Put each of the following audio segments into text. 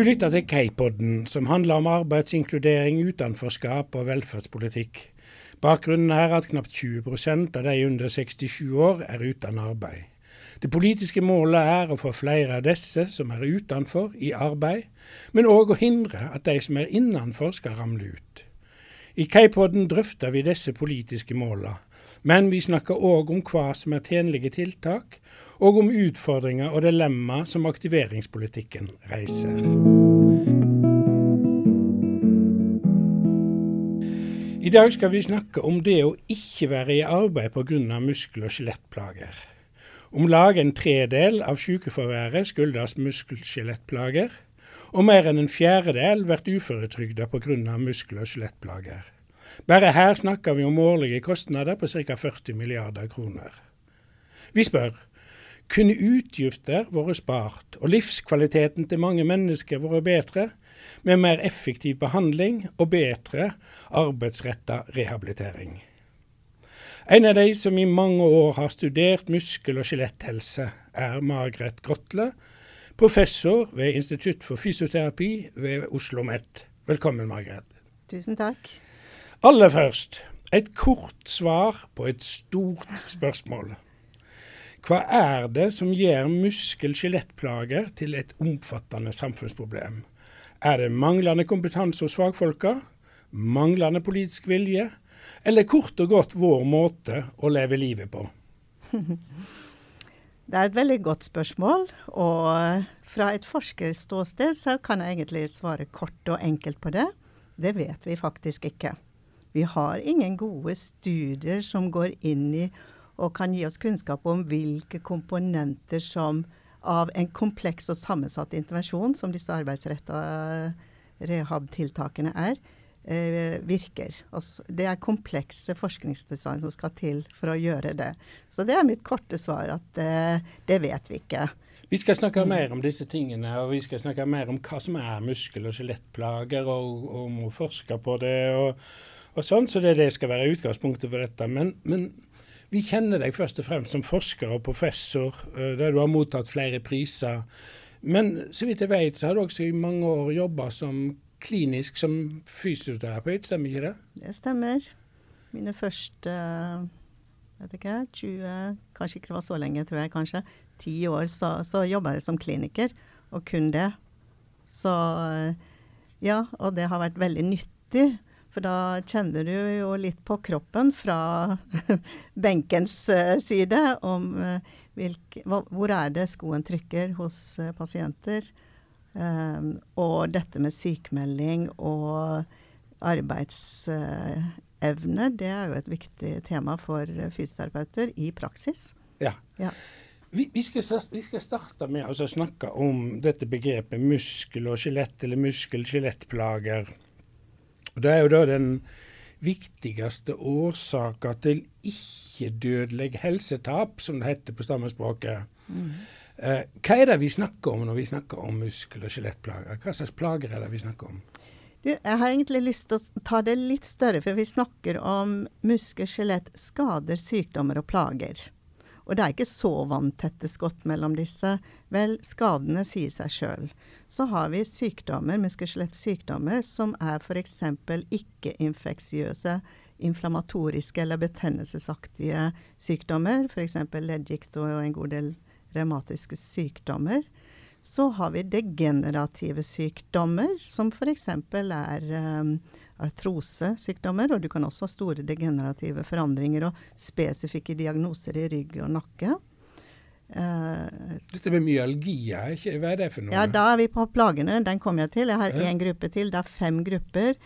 Du lytter til K-podden, som handler om arbeidsinkludering, utenforskap og velferdspolitikk. Bakgrunnen er at knapt 20% av de under 67 år er uten arbeid. Det politiske målet er å få flere av disse som er utenfor, i arbeid, men òg å hindre at de som er innenfor skal ramle ut. I K-podden drøfter vi disse politiske målene, men vi snakker òg om hva som er tjenlige tiltak, og om utfordringer og dilemmaer som aktiveringspolitikken reiser. I dag skal vi snakke om det å ikke være i arbeid pga. muskel- og skjelettplager. Om lag en tredel av sykefraværet skyldes muskel-skjelettplager, og mer enn en fjerdedel blir uføretrygda pga. muskel- og skjelettplager. Bare her snakker vi om årlige kostnader på ca. 40 milliarder kroner. Vi spør kunne utgifter vært spart og livskvaliteten til mange mennesker vært bedre med mer effektiv behandling og bedre arbeidsretta rehabilitering? En av de som i mange år har studert muskel- og skjeletthelse, er Margret Grotle, professor ved Institutt for fysioterapi ved Oslo OsloMet. Velkommen, Margret. Tusen takk. Aller først, et kort svar på et stort spørsmål. Hva er det som gjør muskel-skjelettplager til et omfattende samfunnsproblem? Er det manglende kompetanse hos fagfolka, manglende politisk vilje, eller kort og godt vår måte å leve livet på? Det er et veldig godt spørsmål, og fra et forskerståsted så kan jeg egentlig svare kort og enkelt på det. Det vet vi faktisk ikke. Vi har ingen gode studier som går inn i og kan gi oss kunnskap om hvilke komponenter som av en kompleks og sammensatt intervensjon, som disse arbeidsretta rehab-tiltakene er, eh, virker. Det er komplekse forskningsdesign som skal til for å gjøre det. Så det er mitt korte svar, at eh, det vet vi ikke. Vi skal snakke mer om disse tingene, og vi skal snakke mer om hva som er muskel- og skjelettplager, og om å forske på det. og og sånn, så det, det skal være utgangspunktet for dette. Men, men, vi kjenner deg først og fremst som forsker og professor, uh, der du har mottatt flere priser. Men så vidt jeg vet, så har du også i mange år jobba som klinisk som fysioterapeut, stemmer ikke det? Det stemmer. Mine første vet ikke, 20, kanskje ikke det var så lenge, tror jeg kanskje, ti år, så, så jobba jeg som kliniker, og kun det. Så ja, og det har vært veldig nyttig. For da kjenner du jo litt på kroppen fra benkens uh, side om uh, hvilke, hvor er det skoen trykker hos uh, pasienter. Um, og dette med sykemelding og arbeidsevne, det er jo et viktig tema for fysioterapeuter i praksis. Ja. ja. Vi, vi, skal vi, skal starte, med å snakke om dette begrepet muskel og skjelett, eller muskel-skjelettplager. Det er jo da den viktigste årsaka til ikke-dødelig helsetap, som det heter på stammespråket. Mm. Eh, hva er det vi snakker om når vi snakker om muskel- og skjelettplager? Hva slags plager er det vi snakker om? Du, jeg har egentlig lyst til å ta det litt større, for vi snakker om muskel, og skader, sykdommer og plager. Og det er ikke så vanntette skott mellom disse. Vel, skadene sier seg sjøl. Så har vi sykdommer, muskel-skjelettsykdommer, som er f.eks. ikke-infeksiøse, inflammatoriske eller betennelsesaktige sykdommer. F.eks. leddgikt og en god del revmatiske sykdommer. Så har vi degenerative sykdommer, som f.eks. er um, artrosesykdommer. Og du kan også ha store degenerative forandringer og spesifikke diagnoser i rygg og nakke. Uh, Dette med myalgi, hva er det for noe? Ja, Da er vi på plagene. Den kommer jeg til. Jeg har én gruppe til. Det er fem grupper.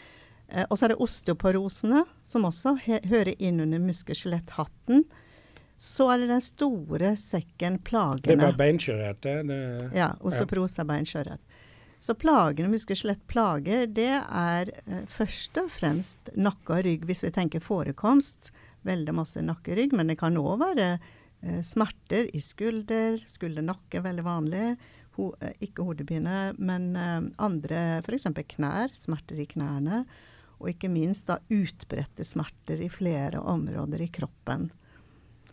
Eh, og så er det osteoporosene, som også hører inn under muskel-skjelett-hatten. Så er det den store sekken plagene. Det er bare beinskjørhet? Ja. Osteoporose er beinskjørhet. Så plagene, muskel-skjelett-plager, det er eh, først og fremst nakke og rygg, hvis vi tenker forekomst. Veldig masse nakke og rygg, men det kan òg være smerter i skulder, skulder-nakke, veldig vanlig. Ho eh, ikke hodepine, men eh, andre, f.eks. knær, smerter i knærne. Og ikke minst da utbredte smerter i flere områder i kroppen.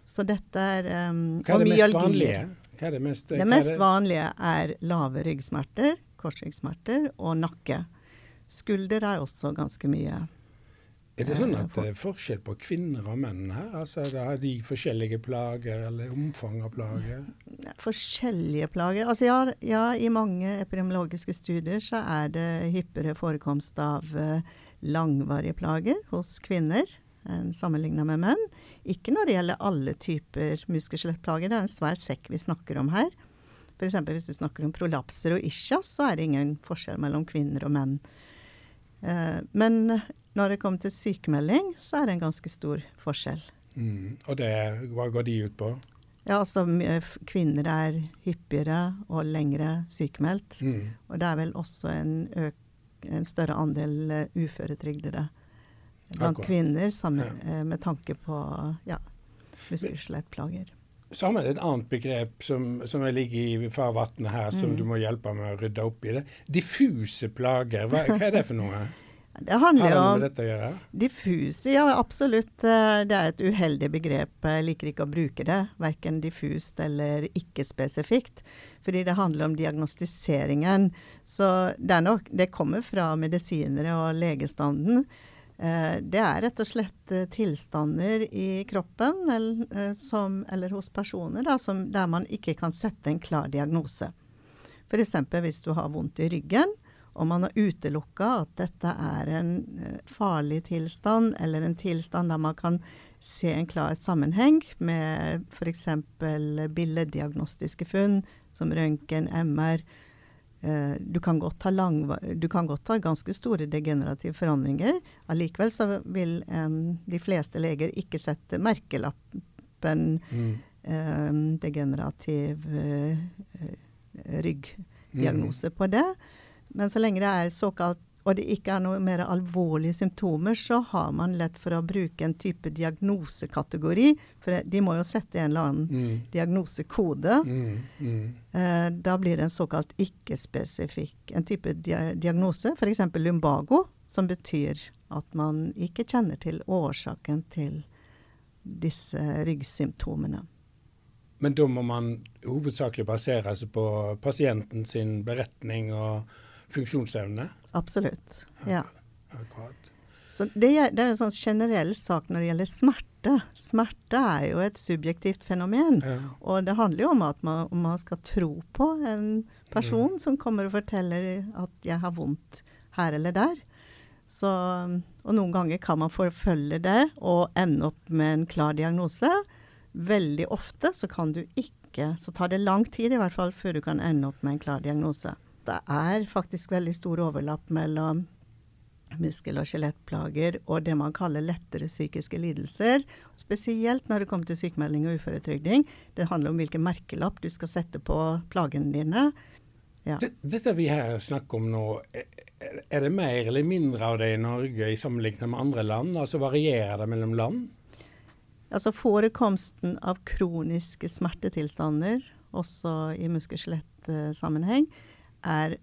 Så dette er um, Hva er det mest vanlige? Hva er det mest, det mest vanlige er lave ryggsmerter korsryggsmerter og nakke. Skulder er også ganske mye. Er det sånn at det er forskjell på kvinner og menn her? Altså Har de forskjellige plager, eller omfang av plager? Forskjellige plager? Altså ja, ja, i mange epidemiologiske studier så er det hyppigere forekomst av uh, langvarige plager hos kvinner enn sammenligna med menn. Ikke når det gjelder alle typer muskel-skjelettplager. Det er en svær sekk vi snakker om her. F.eks. hvis du snakker om prolapser og ischias, så er det ingen forskjell mellom kvinner og menn. Men når det kommer til sykemelding, så er det en ganske stor forskjell. Mm. Og det, hva går de ut på? Ja, altså Kvinner er hyppigere og lengre sykemeldt. Mm. Og det er vel også en, en større andel uh, uføretrygdede blant Akkurat. kvinner sammen, ja. uh, med tanke på ja, muskel-skjelettplager. Så har vi et annet begrep som, som ligger i farvannet her, som mm. du må hjelpe med å rydde opp i. det. Diffuse plager, hva, hva er det for noe? Det handler jo om? Diffuse, ja absolutt. Eh, det er et uheldig begrep. Jeg liker ikke å bruke det. Verken diffust eller ikke spesifikt. Fordi det handler om diagnostiseringen. Så det, nok, det kommer fra medisinere og legestanden. Eh, det er rett og slett eh, tilstander i kroppen eller, som, eller hos personer da, som, der man ikke kan sette en klar diagnose. F.eks. hvis du har vondt i ryggen og man har utelukka at dette er en uh, farlig tilstand, eller en tilstand der man kan se en klar sammenheng med f.eks. billeddiagnostiske funn som røntgen, MR. Du, kan du, kan godt ha ganske store degenerative forandringer. Allikevel så vil en, de fleste leger ikke sette merkelappen mm. eh, degenerativ ryggdiagnose mm. på det. Men så lenge det er såkalt og det ikke er noe mer alvorlige symptomer, så har man lett for å bruke en type diagnosekategori. For de må jo sette en eller annen mm. diagnosekode. Mm. Mm. Eh, da blir det en såkalt ikke-spesifikk en type dia diagnose, f.eks. lumbago, som betyr at man ikke kjenner til årsaken til disse ryggsymptomene. Men da må man hovedsakelig basere seg på pasienten sin beretning og funksjonsevne? Absolutt. Ja. Akkurat. Så det, det, er en sånn generell sak når det gjelder smerte. Smerte er jo et subjektivt fenomen. Ja. Og det handler jo om at man, om man skal tro på en person mm. som kommer og forteller at 'jeg har vondt her eller der'. Så, og noen ganger kan man forfølge det og ende opp med en klar diagnose. Veldig ofte så kan du ikke Så tar det lang tid i hvert fall før du kan ende opp med en klar diagnose. Det er faktisk veldig stor overlapp mellom muskel- og skjelettplager og det man kaller lettere psykiske lidelser. Spesielt når det kommer til sykemelding og uføretrygding. Det handler om hvilken merkelapp du skal sette på plagene dine. Ja. Dette vi her snakker om nå, er det mer eller mindre av det i Norge i sammenlignet med andre land? Altså Varierer det mellom land? Altså Forekomsten av kroniske smertetilstander, også i muskel-skjelett-sammenheng, er,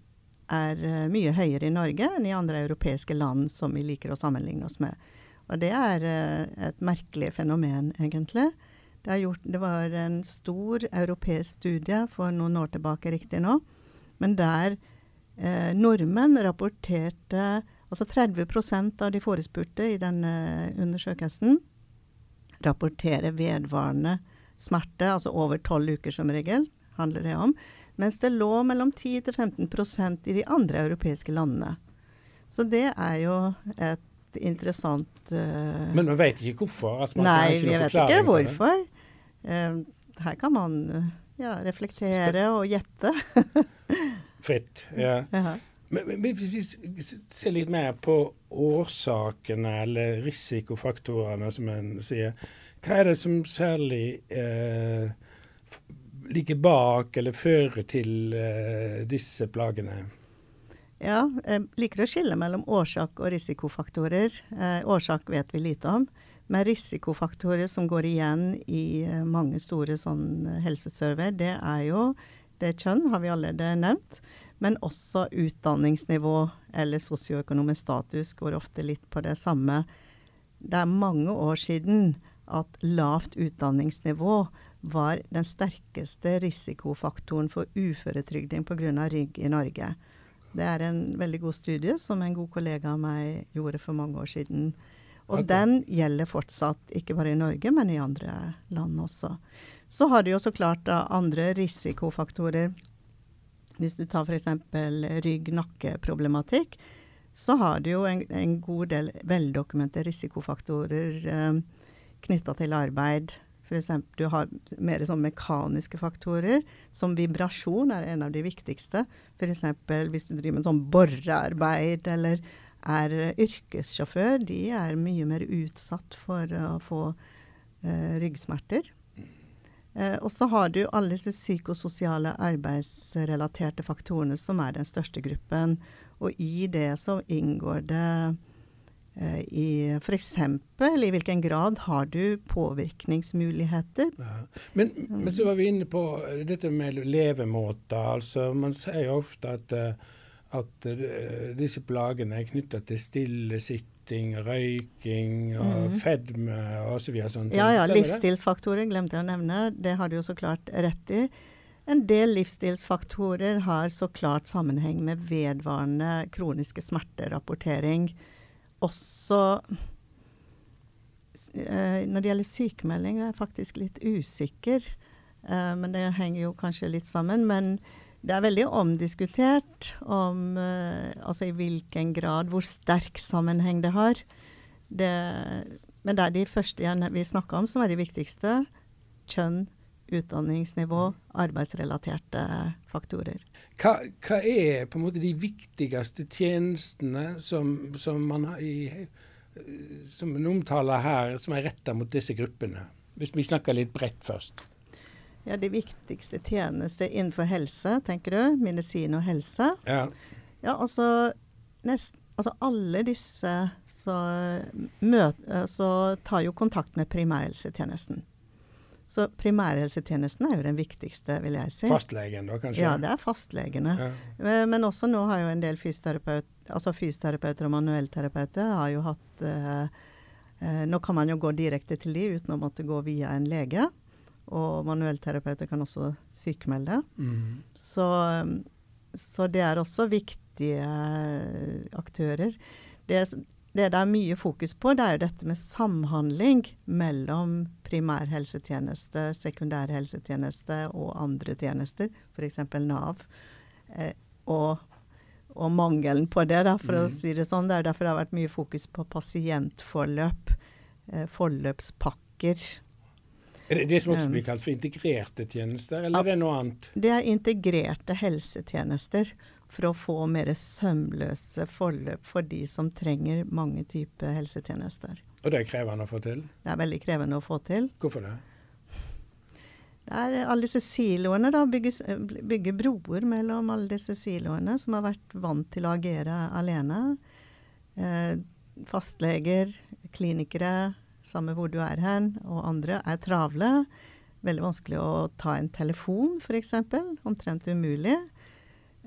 er, eh, mye høyere i Norge enn i andre europeiske land som vi liker å sammenligne oss med. Og det er uh, et merkelig fenomen, egentlig. Det, gjort, det, var en stor europeisk studie for noen år tilbake, riktignok, men der eh, nordmenn rapporterte Altså 30% av de forespurte i denne undersøkelsen rapporterer vedvarende smerte, altså over tolv uker som regel, handler det om. Mens det lå mellom 10 til 15% i de andre europeiske landene. Så det er jo et interessant uh, Men man vet ikke hvorfor? Altså, nei, vi vet ikke hvorfor. Uh, her kan man uh, ja, reflektere og gjette. Fritt. ja. ja. Men hvis vi ser litt mer på årsakene eller risikofaktorene, som en sier. Hva er det som særlig eh, ligger bak eller fører til eh, disse plagene? Ja, jeg liker å skille mellom årsak og risikofaktorer. Eh, årsak vet vi lite om. Men risikofaktorer som går igjen i eh, mange store sånn helseserver, det er jo det kjønn, har vi allerede nevnt men også utdanningsnivå eller sosioøkonomisk status går ofte litt på det samme. Det er mange år siden at lavt utdanningsnivå var den sterkeste risikofaktoren for uføretrygding pga. rygg i Norge. Det er en veldig god studie som en god kollega av meg gjorde for mange år siden. Og okay. den gjelder fortsatt, ikke bare i Norge, men i andre land også. Så har du jo så klart da andre risikofaktorer. Hvis du tar f.eks. rygg-nakke-problematikk, så har du jo en, en god del veldokumenterte risikofaktorer eh, knytta til arbeid. F.eks. du har mer sånn mekaniske faktorer, som vibrasjon er en av de viktigste. F.eks. hvis du driver med sånn borearbeid eller er yrkessjåfør, de er mye mer utsatt for å få eh, ryggsmerter. Eh, og så har du alle disse psykososiale arbeidsrelaterte faktorene, som er den største gruppen. Og i det så inngår det i f.eks. i hvilken grad har du påvirkningsmuligheter. Ja. Men, men så var vi inne på dette med levemåter. Altså, man sier ofte at, eh, at eh, disse plagene er knytta til stillesitting, røyking og fedme osv. Sånn Ja, ja, livsstilsfaktorer glemte jeg å nevne. Det har du jo så klart rett i. En del livsstilsfaktorer har så klart sammenheng med vedvarende kroniske smerterapportering. Også eh, når det gjelder sykemelding, er jeg faktisk litt usikker. Eh, men det henger jo kanskje litt sammen. Men det er veldig omdiskutert om eh, altså i hvilken grad, hvor sterk sammenheng det har. Det, men det er de første vi snakka om som er de viktigste. Kjønn, utdanningsnivå, arbeidsrelaterte faktorer. Hva, hva er på en måte de viktigste tjenestene som, som man har i, som en omtaler her, som er retta mot disse gruppene? Hvis vi snakker litt bredt først. Ja, De viktigste tjenester innenfor helse, tenker du? Medisin og helse. Ja. Ja, altså, nest, altså alle disse så, møt, så tar jo kontakt med primærhelsetjenesten. Så primærhelsetjenesten er jo den viktigste, vil jeg si. Fastlegen, da, kanskje? Ja, det er fastlegene. Ja. Eh, Men også nå har jo en del fysioterapeut, altså fysioterapeuter og manuellterapeuter har jo hatt eh, eh, Nå kan man jo gå direkte til de uten å måtte gå via en lege. Og manuellterapeuter kan også sykemelde. Mm. Så, så det er også viktige eh, aktører. Det, det det er mye fokus på, det er jo dette med samhandling mellom primærhelsetjeneste, sekundærhelsetjeneste og andre tjenester, f.eks. Nav. Eh, og, og mangelen på det, da, for å Mhm. si det sånn. Det er derfor det har vært mye fokus på pasientforløp, eh, forløpspakker. Er det det som også Um, blir kalt for integrerte tjenester, eller er det abs- noe annet? Det er integrerte helsetjenester for å få mer sømløse forløp for de som trenger mange typer helsetjenester. Og det er krevende å få til? Det er veldig krevende å få til. Hvorfor det? Det er alle disse siloene, da. Bygge, bygge broer mellom alle disse siloene som har vært vant til å agere alene. Eh, fastleger, klinikere, samme hvor du er hen, og andre er travle. Veldig vanskelig å ta en telefon, f.eks. Omtrent umulig.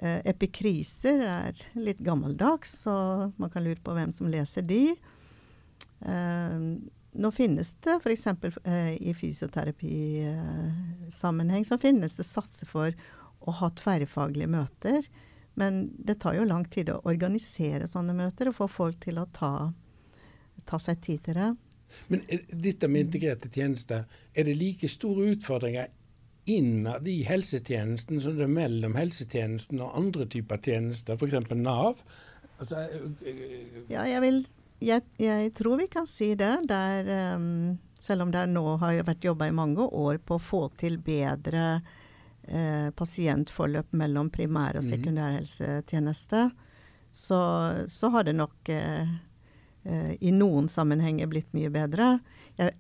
Eh, epikriser er litt gammeldags, så man kan lure på hvem som leser de. Eh, nå finnes det f.eks. Eh, i fysioterapisammenheng så finnes det satser for å ha tverrfaglige møter. Men det tar jo lang tid å organisere sånne møter og få folk til å ta, ta seg tid til det. Men er- dette med integrerte tjenester, er det like store utfordringer innad i helsetjenesten som det er mellom helsetjenesten og andre typer tjenester, f.eks. Nav? Altså, øh, Ja, jeg vil jeg, jeg tror vi kan si det. Der, um, selv om det nå har vært jobba i mange år på å få til bedre uh, pasientforløp mellom primær- og Mhm. sekundærhelsetjeneste, så, så har det nok uh, uh, i noen sammenhenger blitt mye bedre. Jeg,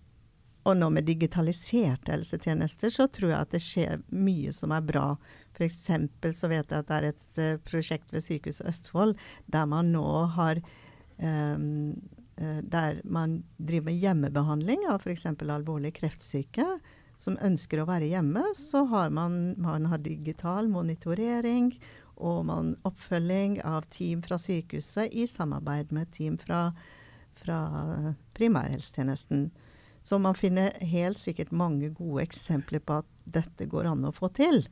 og nå med digitaliserte helsetjenester, så tror jeg at det skjer mye som er bra. F.eks. så vet jeg at det er et eh, prosjekt ved Sykehuset Østfold der man nå har Um, der man driver med hjemmebehandling av f.eks. alvorlig kreftsyke som ønsker å være hjemme, så har man, man har digital monitorering og man oppfølging av team fra sykehuset i samarbeid med team fra, fra primærhelsetjenesten. Så man finner helt sikkert mange gode eksempler på at dette går an å få til.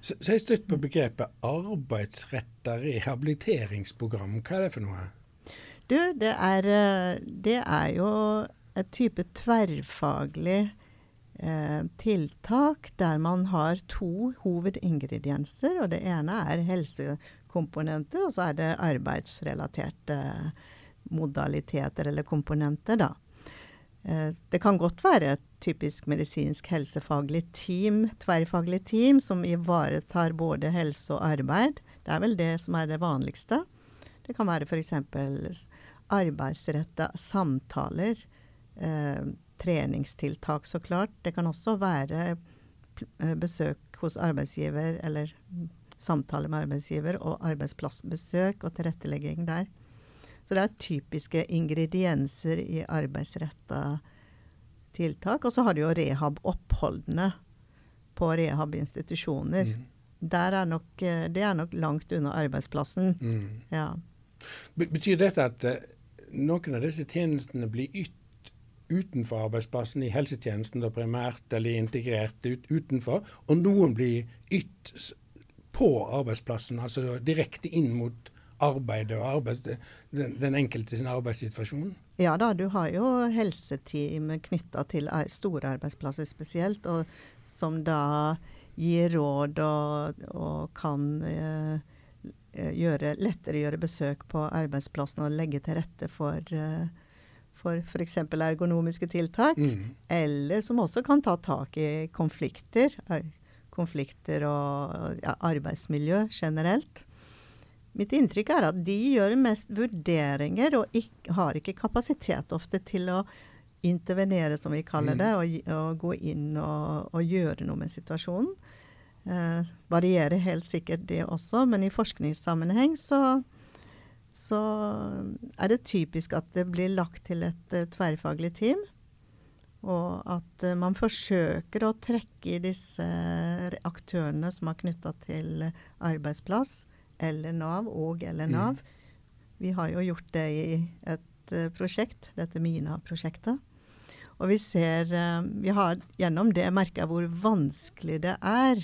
Så, så jeg støtt på begrepet arbeidsretta rehabiliteringsprogram. Hva er det for noe? Du, det er, eh, det er jo et type tverrfaglig eh, tiltak der man har to hovedingredienser. og Det ene er helsekomponenter, og så er det arbeidsrelaterte modaliteter eller komponenter. da. Eh, det kan godt være et typisk medisinsk helsefaglig team, tverrfaglig team, som ivaretar både helse og arbeid. Det er vel det som er det vanligste. Det kan være f.eks. arbeidsretta samtaler. Eh, treningstiltak, så klart. Det kan også være eh, besøk hos arbeidsgiver, eller samtale med arbeidsgiver, og arbeidsplassbesøk og tilrettelegging der. Så det er typiske ingredienser i arbeidsretta tiltak. Og så har du jo rehab-oppholdene på rehab-institusjoner. Mm. Er nok, eh, det er nok langt unna arbeidsplassen. Mm. Ja. Betyr dette at uh, noen av disse tjenestene blir ytt utenfor arbeidsplassen, i helsetjenesten da primært, eller integrert ut, utenfor, og noen blir ytt på arbeidsplassen, altså direkte inn mot arbeidet og arbeids, den, den enkelte sin arbeidssituasjon? Ja da, du har jo helseteam knytta til store arbeidsplasser spesielt, og som da gir råd og, og kan eh, eh gjøre, lettere gjøre besøk på arbeidsplassen og legge til rette for eh, for f.eks. ergonomiske tiltak, mm. eller som også kan ta tak i konflikter. Konflikter og ja, arbeidsmiljø generelt. Mitt inntrykk er at de gjør mest vurderinger og ikke, har ikke kapasitet ofte til å intervenere, som vi kaller mm. det, og, og gå inn og, og, gjøre noe med situasjonen. Eh, varierer helt sikkert det også, men i forskningssammenheng så, så er det typisk at det blir lagt til et uh, tverrfaglig team. Og at uh, man forsøker å trekke i disse aktørene som er knytta til arbeidsplass, eller Nav, og eller mm. Nav. Mm. Vi har jo gjort det i et uh, prosjekt, dette Mina-prosjektet. Og vi ser uh, Vi har gjennom det merka hvor vanskelig det er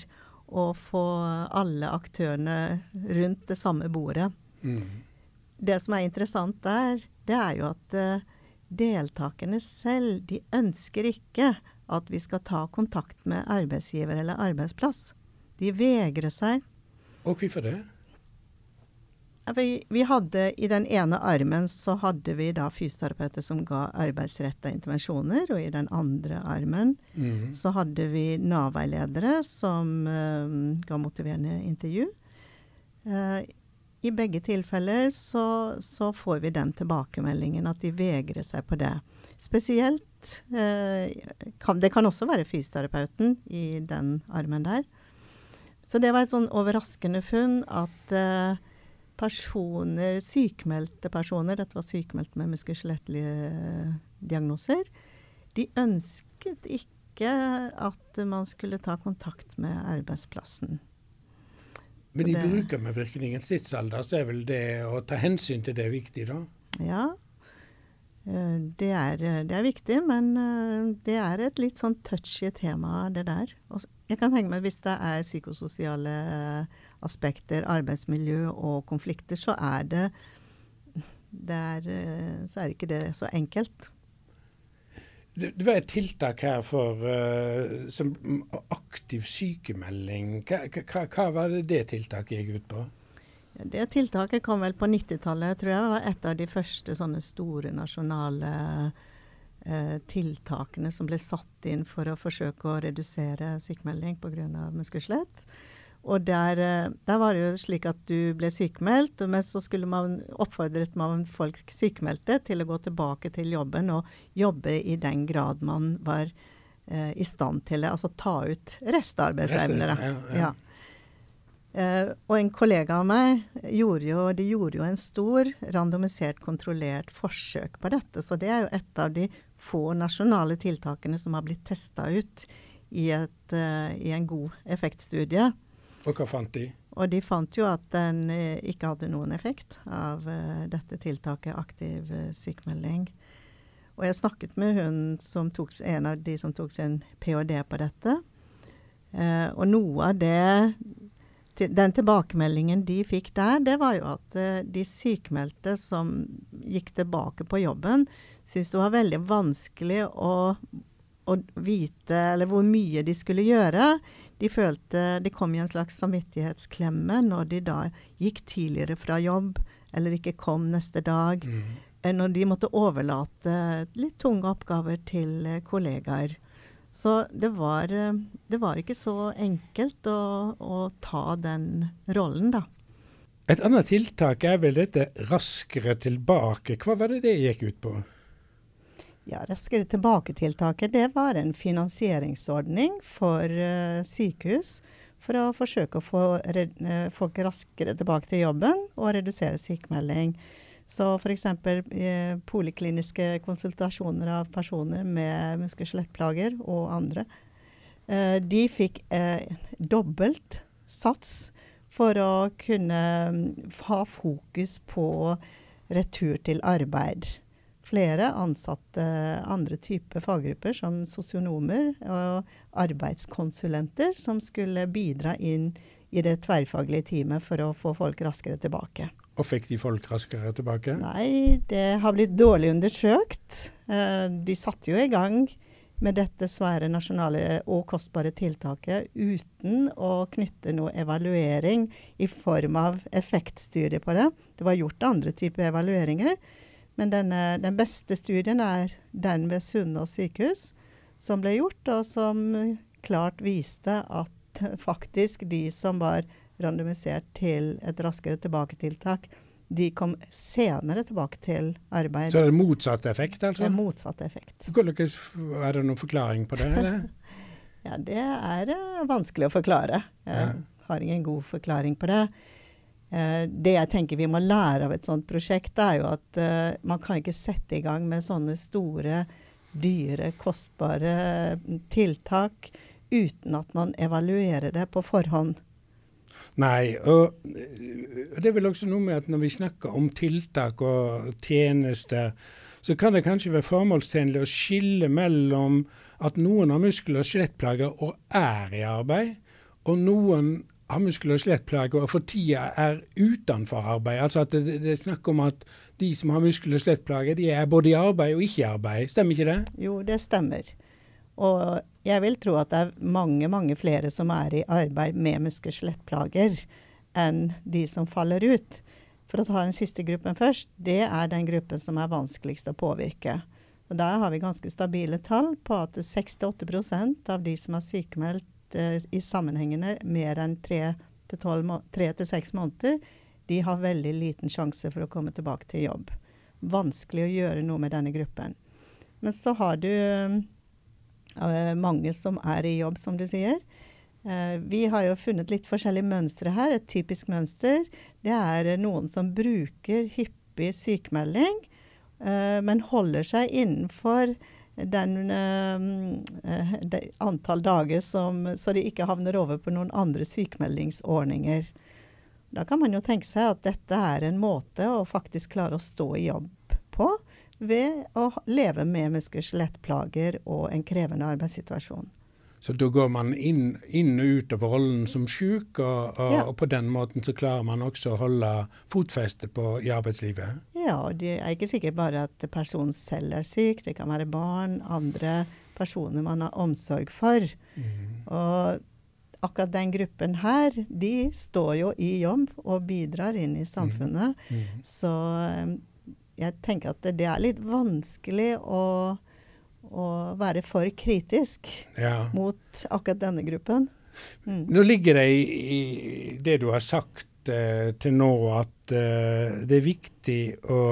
å få alle aktørene rundt det samme bordet. Mm. Det som er interessant der, det er jo at uh, deltakerne selv, de ønsker ikke at vi skal ta kontakt med arbeidsgiver eller arbeidsplass. De vegrer seg. Og hvorfor det? Vi, vi, hadde I den ene armen så hadde vi da fysioterapeuter som ga arbeidsretta intervensjoner, og i den andre armen mm. så hadde vi Nav-veiledere som uh, ga motiverende intervju. Uh, I begge tilfeller så, så, får vi den tilbakemeldingen at de vegrer seg på det. Spesielt uh, kan, Det kan også være fysioterapeuten i den armen der. Så det var et sånn overraskende funn at personer, sykmeldte personer, dette var sykmeldte med muskel-skjelettlige diagnoser, de ønsket ikke at man skulle ta kontakt med arbeidsplassen. Men i brukermedvirkningens tidsalder så er vel det å ta hensyn til det viktig, da? Ja, eh, det er, det er viktig, men eh, det er et litt sånn touchy tema, det der. Jeg kan tenke meg hvis det er psykososiale aspekter, arbeidsmiljø og konflikter, så er det, det er, eh, så er ikke det så enkelt. Det, det var et tiltak her for uh, som aktiv sykemelding. Hva, hva, hva, var det det tiltaket gikk ut på? Ja, det tiltaket kom vel på 90-tallet, tror jeg. Det var et av de første sånne store nasjonale uh, tiltakene som ble satt inn for å forsøke å redusere sykemelding pga. muskelskjelett. Og der, eh, der, var det jo slik at du ble sykemeldt, men så skulle man oppfordret man folk sykemeldte til å gå tilbake til jobben og jobbe i den grad man var eh, i stand til det. Altså ta ut restarbeidsevner. Ja, ja. ja. eh, og en kollega av meg gjorde jo, de gjorde jo en stor randomisert, kontrollert forsøk på dette. Så det er jo et av de få nasjonale tiltakene som har blitt testa ut i, et, uh, i en god effektstudie. Og hva fant de? Og de fant jo at den eh, ikke hadde noen effekt av uh, dette tiltaket aktiv uh, sykemelding. Og jeg snakket med hun som tok, en av de som tok sin ph.d. på dette. Eh, og noe av det Den tilbakemeldingen de fikk der, det var jo at eh, de sykmeldte som gikk tilbake på jobben, syntes det var veldig vanskelig å, å vite eller hvor mye de skulle gjøre. De følte de kom i en slags samvittighetsklemme når de da gikk tidligere fra jobb eller ikke kom neste dag. Mm. Når de måtte overlate litt tunge oppgaver til kollegaer. Så det var, eh, det var ikke så enkelt å, å, ta den rollen, da. Et annet tiltak er vel dette Raskere tilbake. Hva var det det gikk ut på? Ja, Raskere tilbake-tiltaket det var en finansieringsordning for uh, sykehus. For å forsøke å få uh, folk raskere tilbake til jobben og redusere sykemelding. Så f.eks. Eh, polikliniske konsultasjoner av personer med muskel- og skjelettplager og andre. Eh, de fikk eh, dobbelt sats for å kunne mm, ha fokus på retur til arbeid. Flere ansatte andre typer faggrupper, som sosionomer og arbeidskonsulenter, som skulle bidra inn i det tverrfaglige teamet for å få folk raskere tilbake. Og fikk de folk raskere tilbake? Nei, det har blitt dårlig undersøkt. Eh, de satte jo i gang med dette svære nasjonale og kostbare tiltaket uten å knytte noe evaluering i form av effektstyre på det. Det var gjort andre typer evalueringer, men denne, den beste studien er den ved Sunnaas sykehus, som ble gjort, og som klart viste at faktisk de som var randomisert til et raskere tilbaketiltak. De kom senere tilbake til arbeid. Så det er motsatt effekt, altså? Det er motsatt effekt. Er det noen forklaring på det? eller? ja, det er uh, vanskelig å forklare. Jeg ja. har ingen god forklaring på det. Uh, det jeg tenker vi må lære av et sånt prosjekt, er jo at uh, man kan ikke sette i gang med sånne store, dyre, kostbare tiltak uten at man evaluerer det på forhånd. Nei, og det er vel også noe med at når vi snakker om tiltak og tjenester, så kan det kanskje være formålstjenlig å skille mellom at noen har muskel- og skjelettplager og er i arbeid, og noen har muskel- og skjelettplager og for tida er utenfor arbeid. Altså at det, det, er snakk om at de som har muskel- og skjelettplager, de er både i arbeid og ikke i arbeid. Stemmer ikke det? Jo, det stemmer. Og jeg vil tro at det er mange, mange flere som er i arbeid med muskel- og skjelettplager enn de som faller ut. For å ta den siste gruppen først, det er den gruppen som er vanskeligst å påvirke. Og Der har vi ganske stabile tall på at 6-8 av de som har sykemeldt eh, i sammenhengende mer enn 3-6 måneder, de har veldig liten sjanse for å komme tilbake til jobb. Vanskelig å gjøre noe med denne gruppen. Men så har du mange som er i jobb, som du sier. Uh, vi har jo funnet litt forskjellige mønstre her. Et typisk mønster det er noen som bruker hyppig sykemelding, uh, men holder seg innenfor den uh, de antall dager som, så de ikke havner over på noen andre sykemeldingsordninger. Da kan man jo tenke seg at dette er en måte å faktisk klare å stå i jobb på ved å leve med muskel- og skjelettplager og en krevende arbeidssituasjon. Så da går man inn, inn og ut av rollen som syk, og, og, ja. og, på den måten så klarer man også å holde fotfeste på, i arbeidslivet? Ja, og det er ikke sikkert bare at personen selv er syk. Det kan være barn, andre personer man har omsorg for. Mm. Og akkurat den gruppen her, de står jo i jobb og bidrar inn i samfunnet. Mm. Mm. Så jeg tenker at det er litt vanskelig å, å være for kritisk ja. mot akkurat denne gruppen. Mm. Nå ligger det i, i, det du har sagt eh, til nå, at eh, det er viktig å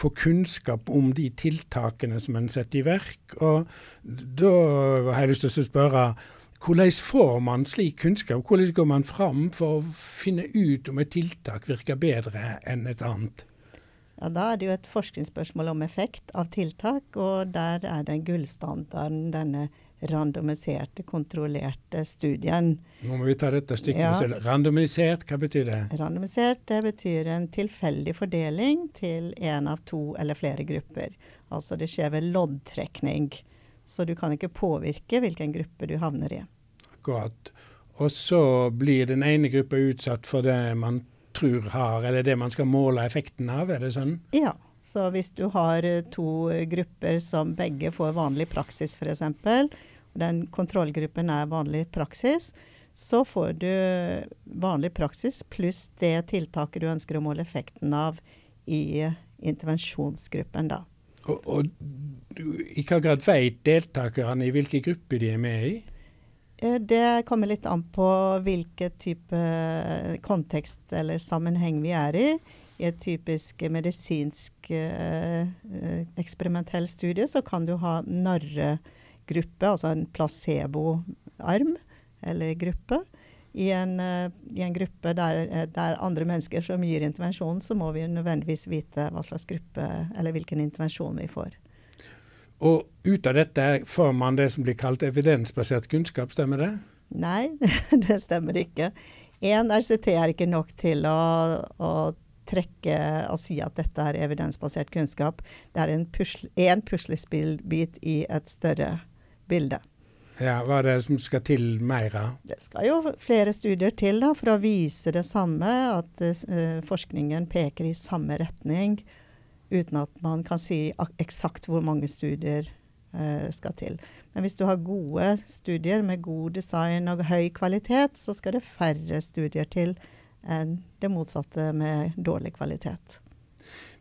få kunnskap om de tiltakene som en setter i verk. Og da har jeg lyst til å spørre hvordan får man slik kunnskap? Hvordan går man fram for å finne ut om et tiltak virker bedre enn et annet? Ja, Da er det jo et forskningsspørsmål om effekt av tiltak, og der er den gullstandarden denne randomiserte, kontrollerte studien. Nå må vi ta dette stykket ja. selv. Randomisert, hva betyr det? Randomisert det betyr en tilfeldig fordeling til én av to eller flere grupper. Altså det skjer ved loddtrekning. Så du kan ikke påvirke hvilken gruppe du havner i. akkurat. Og så blir den ene gruppa utsatt for det man tror har, eller det man skal måle effekten av, er det sånn? Ja. Så hvis du har eh, to grupper som begge får vanlig praksis f.eks., den kontrollgruppen er vanlig praksis, så får du vanlig praksis pluss det tiltaket du ønsker å måle effekten av i intervensjonsgruppen, da. Og, og i hva grad vet deltakerne i hvilke grupper de er med i? Eh, det kommer litt an på hvilken type eh, kontekst eller sammenheng vi er i. I et typisk medisinsk eh, eksperimentell studie så kan du ha narregruppe, altså en placeboarm eller gruppe. I en, i en gruppe der det er andre mennesker som gir intervensjon, så må vi nødvendigvis vite hva slags gruppe eller hvilken intervensjon vi får. Og ut av dette får man det som blir kalt evidensbasert kunnskap, stemmer det? Nei, det stemmer ikke. Én RCT er ikke nok til å, å trekke og si at dette er evidensbasert kunnskap. Det er en pusle, puslespillbit i et større bilde. Ja, Hva er det som skal til mer av? Det skal jo flere studier til da, for å vise det samme, at uh, forskningen peker i samme retning uten at man kan si eksakt hvor mange studier eh, skal til. Men hvis du har gode studier med god design og høy kvalitet, så skal det færre studier til enn det motsatte med dårlig kvalitet.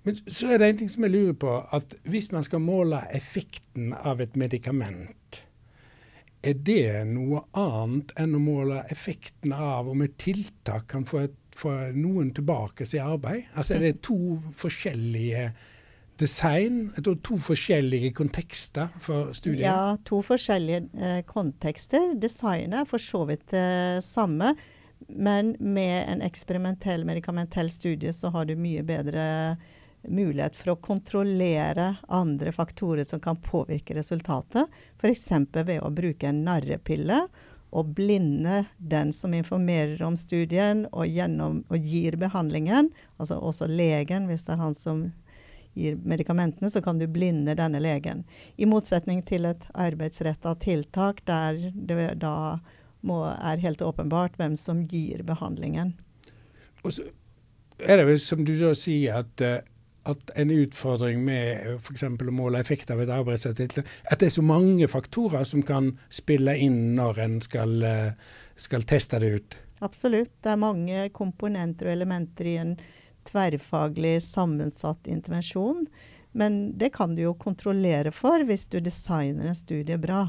Men så er det en ting som jeg lurer på. at Hvis man skal måle effekten av et medikament, er det noe annet enn å måle effekten av om et tiltak kan få et få noen tilbake til arbeid? Altså Er det to forskjellige design, to forskjellige kontekster for studiet? Ja, to forskjellige eh, kontekster. Designet er for så vidt det eh, samme. Men med en eksperimentell medikamentell studie så har du mye bedre mulighet for å kontrollere andre faktorer som kan påvirke resultatet. F.eks. ved å bruke en narrepille å blinde den som informerer om studien og, gjennom, og, gir behandlingen, altså også legen, hvis det er han som gir medikamentene, så kan du blinde denne legen. I motsetning til et arbeidsretta tiltak der det da må, er helt åpenbart hvem som gir behandlingen. Og så er det vel som du da sier at uh, at en utfordring med f.eks. å måle effekt av et arbeidsartikkel, at det er så mange faktorer som kan spille inn når en skal, eh, skal teste det ut? Absolutt. Det er mange komponenter og elementer i en tverrfaglig sammensatt intervensjon. Men det kan du jo kontrollere for hvis du designer en studie bra.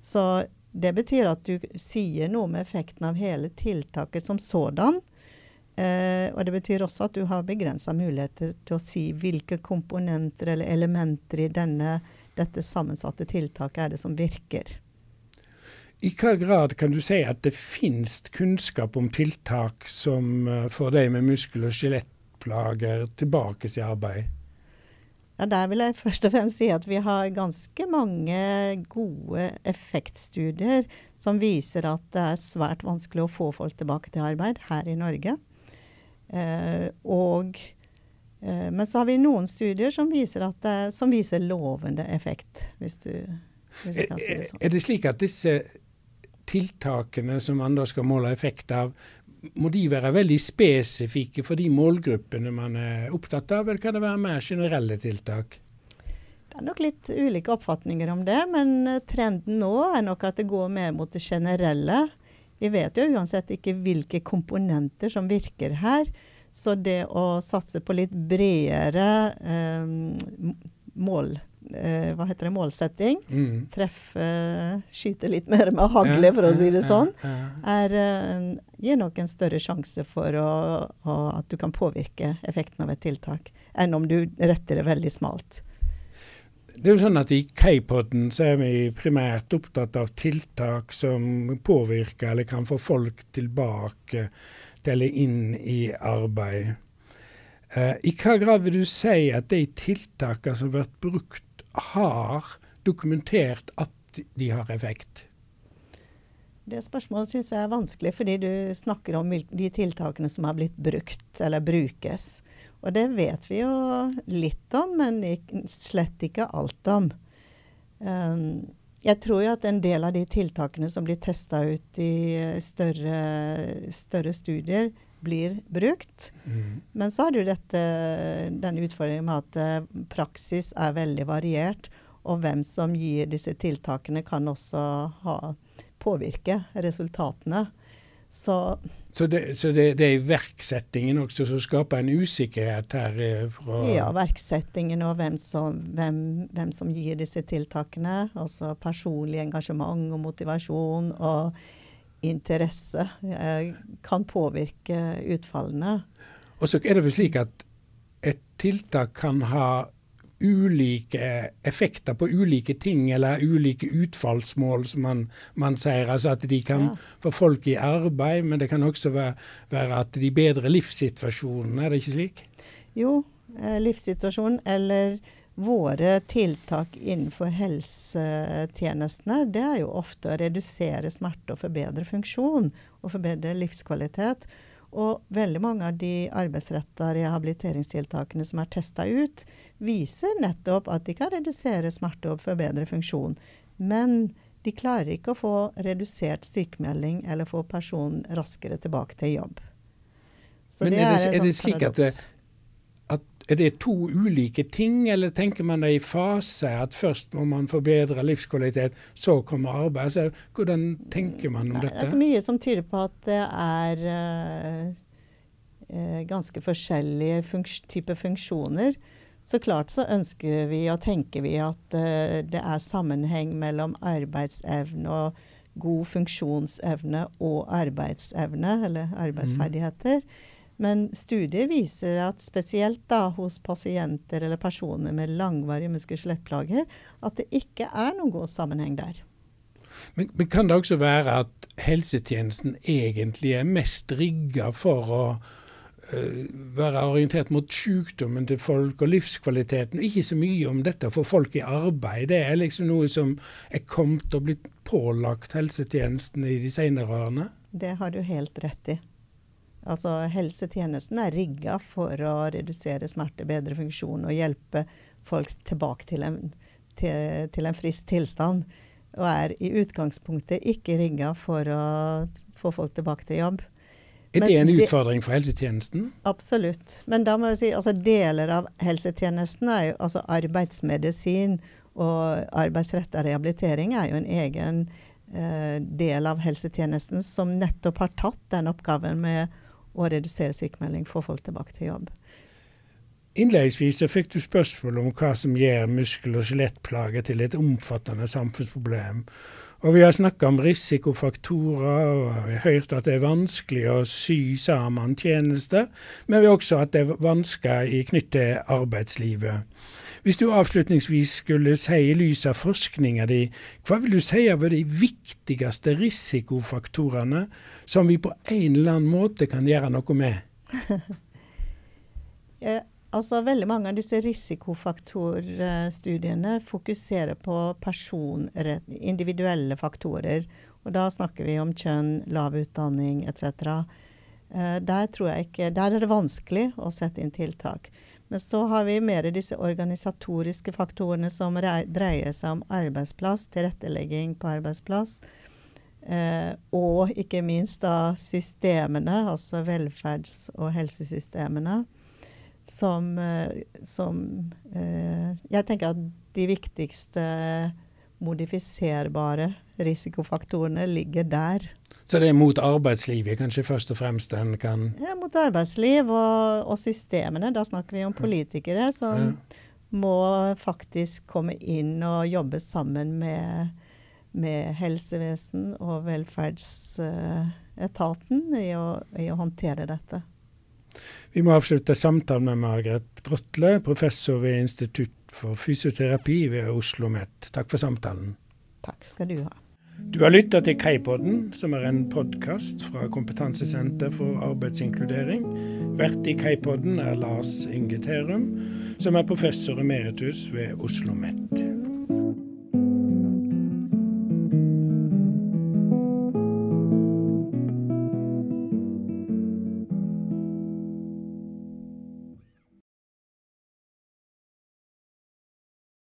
Så det betyr at du sier noe med effekten av hele tiltaket som sådan. Eh, og det betyr også at du har begrensa muligheter til å si hvilke komponenter eller elementer i denne, dette sammensatte tiltaket er det som virker. I hva grad kan du si at det finnes kunnskap om tiltak som uh, får deg med muskel- og skjelettplager tilbake til arbeid? Ja, Der vil jeg først og fremst si at vi har ganske mange gode effektstudier som viser at det er svært vanskelig å få folk tilbake til arbeid her i Norge. Eh, og, eh, men så har vi noen studier som viser, det, som viser lovende effekt, hvis du, hvis kan si det sånn. Er det slik at disse tiltakene som man da skal måle effekt av, må de være veldig spesifikke for de målgruppene man er opptatt av, eller kan det være mer generelle tiltak? Det er nok litt ulike oppfatninger om det, men eh, trenden nå er nok at det går mer mot det generelle. Vi vet jo uansett ikke hvilke komponenter som virker her. Så det å satse på litt bredere eh, mål eh, hva heter det, målsetting, mm. treffe Skyte litt mer med hagle, for å si det sånn, er, eh, gir nok en større sjanse for å, å, at du kan påvirke effekten av et tiltak, enn om du retter det veldig smalt det er jo sånn at I K-podden er vi primært opptatt av tiltak som påvirker eller kan få folk tilbake til eller inn i arbeid. Uh, I hva grad vil du si at de tiltakene som vært brukt, har dokumentert at de har effekt? Det spørsmålet syns jeg er vanskelig, fordi du snakker om de tiltakene som har blitt brukt eller brukes. Og det vet vi jo litt om, men slett ikke alt om. Um, Jeg tror jo at en del av de tiltakene som blir testa ut i større, større studier, blir brukt. Mm. Men så har du dette, denne utfordringen med at eh, praksis er veldig variert. Og hvem som gir disse tiltakene, kan også ha, påvirke resultatene. Så, så, det, så det, det, er iverksettingen også som skaper en usikkerhet her? Eh, ja, verksettingen og hvem som, hvem, hvem som, gir disse tiltakene. Altså personlig engasjement og motivasjon og interesse eh, kan påvirke utfallene. Og så er det vel slik at et tiltak kan ha ulike effekter på ulike ting, eller ulike utfallsmål, som man, man sier. Altså at de kan ja. få folk i arbeid, men det kan også være, være at de bedrer livssituasjonen. Er det ikke slik? Jo, eh, livssituasjonen eller våre tiltak innenfor helsetjenestene, det er jo ofte å redusere smerte og forbedre funksjon og forbedre livskvalitet. Og veldig mange av de arbeidsretta rehabiliteringstiltakene som er testa ut, viser nettopp at de kan redusere smerte og forbedre funksjon. Men de klarer ikke å få redusert sykemelding eller få personen raskere tilbake til jobb. Så Men det er, det, er det slik at det, er det to ulike ting, eller tenker man det i fase? At først må man forbedre livskvalitet, så kommer arbeid? Så hvordan tenker man om dette? Det er mye som tyder på at det er uh, ganske forskjellige funks typer funksjoner. Så klart så ønsker vi og tenker vi at uh, det er sammenheng mellom arbeidsevne og god funksjonsevne og arbeidsevne, eller arbeidsferdigheter. Mm. Men studier viser at spesielt da hos pasienter eller personer med langvarige muskel-skjelettplager, at det ikke er noen god sammenheng der. Men, men, kan det også være at helsetjenesten egentlig er mest rigga for å uh, være orientert mot sykdommen til folk og livskvaliteten, og ikke så mye om dette å få folk i arbeid? Det er liksom noe som er kommet og blitt pålagt helsetjenesten i de senere årene? Det har du helt rett i. Altså helsetjenesten er rigga for å redusere smerte, bedre funksjon og hjelpe folk tilbake til en, til, til en frisk tilstand. Og er i utgangspunktet ikke rigga for å få folk tilbake til jobb. Er det en utfordring for helsetjenesten? Absolutt. Men da må jeg si, altså deler av helsetjenesten er jo altså arbeidsmedisin og arbeidsretta rehabilitering er jo en egen eh, del av helsetjenesten som nettopp har tatt den oppgaven med og redusere sykemelding, få folk tilbake til jobb. Innledningsvis fikk du spørsmål om hva som gjør muskel- og skjelettplager til et omfattende samfunnsproblem. Og Vi har snakka om risikofaktorer, og vi har hørt at det er vanskelig å sy sammen tjenester, men vi har også at det er vansker knyttet til arbeidslivet. Hvis du avslutningsvis skulle si i lys av forskninga di, hva vil du si er de viktigste risikofaktorene som vi på en eller annen måte kan gjøre noe med? ja, altså Veldig mange av disse risikofaktorstudiene fokuserer på individuelle faktorer. Og da snakker vi om kjønn, lav utdanning etc. Eh, der, der er det vanskelig å sette inn tiltak. Men så har vi mer disse organisatoriske faktorene som dreier seg om arbeidsplass, tilrettelegging på arbeidsplass. Eh, og ikke minst da systemene, altså velferds- og helsesystemene, som, eh, som eh, Jeg tenker at de viktigste modifiserbare risikofaktorene ligger der. Så det er mot arbeidslivet kanskje først og fremst en kan Ja, mot arbeidsliv og, og systemene. Da snakker vi om politikere som ja. må faktisk komme inn og jobbe sammen med, med helsevesen og velferdsetaten i å, i å håndtere dette. Vi må avslutte samtalen med Margaret Grotle, professor ved Institutt for fysioterapi ved Oslo OsloMet. Takk for samtalen. Takk skal du ha. Du har lytta til Kaipodden, som er en podkast fra Kompetansesenter for arbeidsinkludering. Vert i Kaipodden er Lars Inge Terum, som er professor emeritus ved Oslo OsloMet.